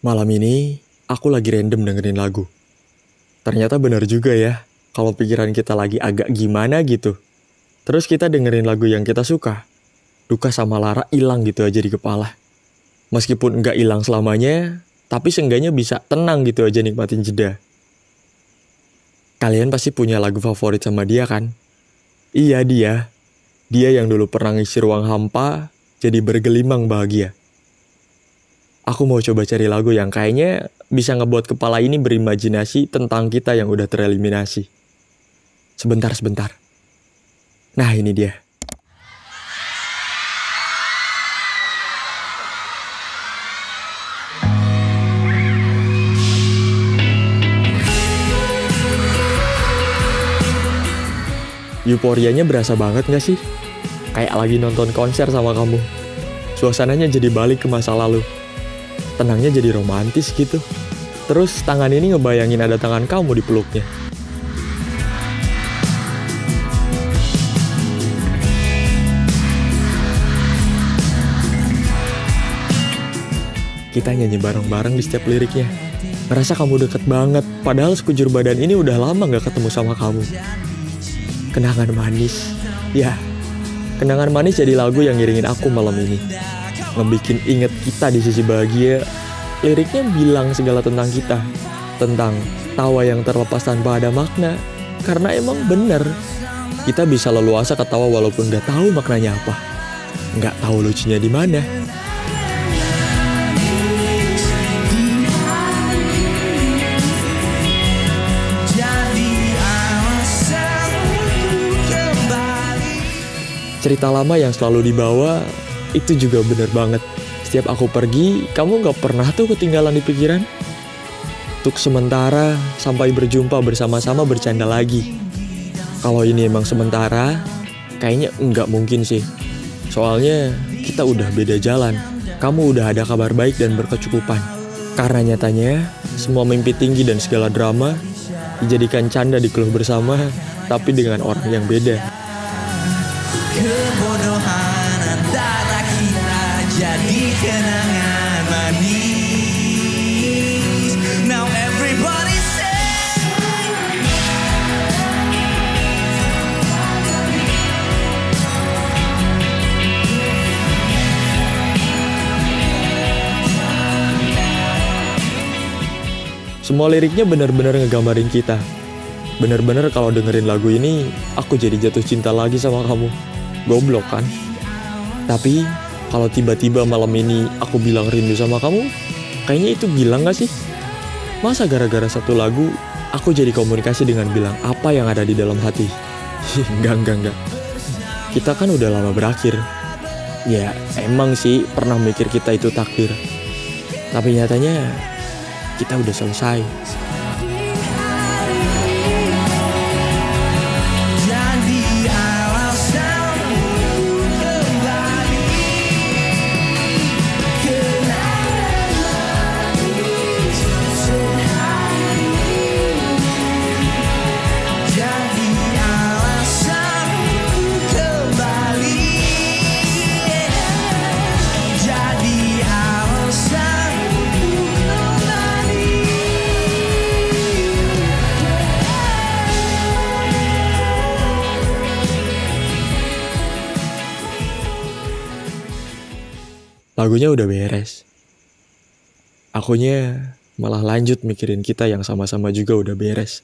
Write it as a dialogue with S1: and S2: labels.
S1: Malam ini, aku lagi random dengerin lagu. Ternyata benar juga ya, kalau pikiran kita lagi agak gimana gitu. Terus kita dengerin lagu yang kita suka. Duka sama Lara hilang gitu aja di kepala. Meskipun nggak hilang selamanya, tapi seenggaknya bisa tenang gitu aja nikmatin jeda. Kalian pasti punya lagu favorit sama dia kan? Iya dia. Dia yang dulu pernah ngisi ruang hampa, jadi bergelimang bahagia. Aku mau coba cari lagu yang kayaknya bisa ngebuat kepala ini berimajinasi tentang kita yang udah tereliminasi. Sebentar, sebentar. Nah ini dia. Euforianya berasa banget gak sih? Kayak lagi nonton konser sama kamu. Suasananya jadi balik ke masa lalu tenangnya jadi romantis gitu. Terus tangan ini ngebayangin ada tangan kamu di peluknya. Kita nyanyi bareng-bareng di setiap liriknya. Merasa kamu deket banget, padahal sekujur badan ini udah lama gak ketemu sama kamu. Kenangan manis, ya. Kenangan manis jadi lagu yang ngiringin aku malam ini ngebikin inget kita di sisi bahagia liriknya bilang segala tentang kita tentang tawa yang terlepas tanpa ada makna. Karena emang bener kita bisa leluasa ketawa walaupun gak tahu maknanya apa. Nggak tahu lucunya di mana. Cerita lama yang selalu dibawa itu juga bener banget. Setiap aku pergi, kamu gak pernah tuh ketinggalan di pikiran. Untuk sementara, sampai berjumpa bersama-sama bercanda lagi. Kalau ini emang sementara, kayaknya nggak mungkin sih. Soalnya kita udah beda jalan. Kamu udah ada kabar baik dan berkecukupan. Karena nyatanya, semua mimpi tinggi dan segala drama dijadikan canda di keluh bersama, tapi dengan orang yang beda. Semua liriknya benar-benar ngegambarin kita. Bener-bener kalau dengerin lagu ini, aku jadi jatuh cinta lagi sama kamu. Goblok kan? Tapi kalau tiba-tiba malam ini aku bilang rindu sama kamu, kayaknya itu gila gak sih? Masa gara-gara satu lagu, aku jadi komunikasi dengan bilang apa yang ada di dalam hati? enggak, enggak, enggak. Kita kan udah lama berakhir. Ya, emang sih pernah mikir kita itu takdir. Tapi nyatanya, kita udah selesai. Lagunya udah beres. Akunya malah lanjut mikirin kita yang sama-sama juga udah beres.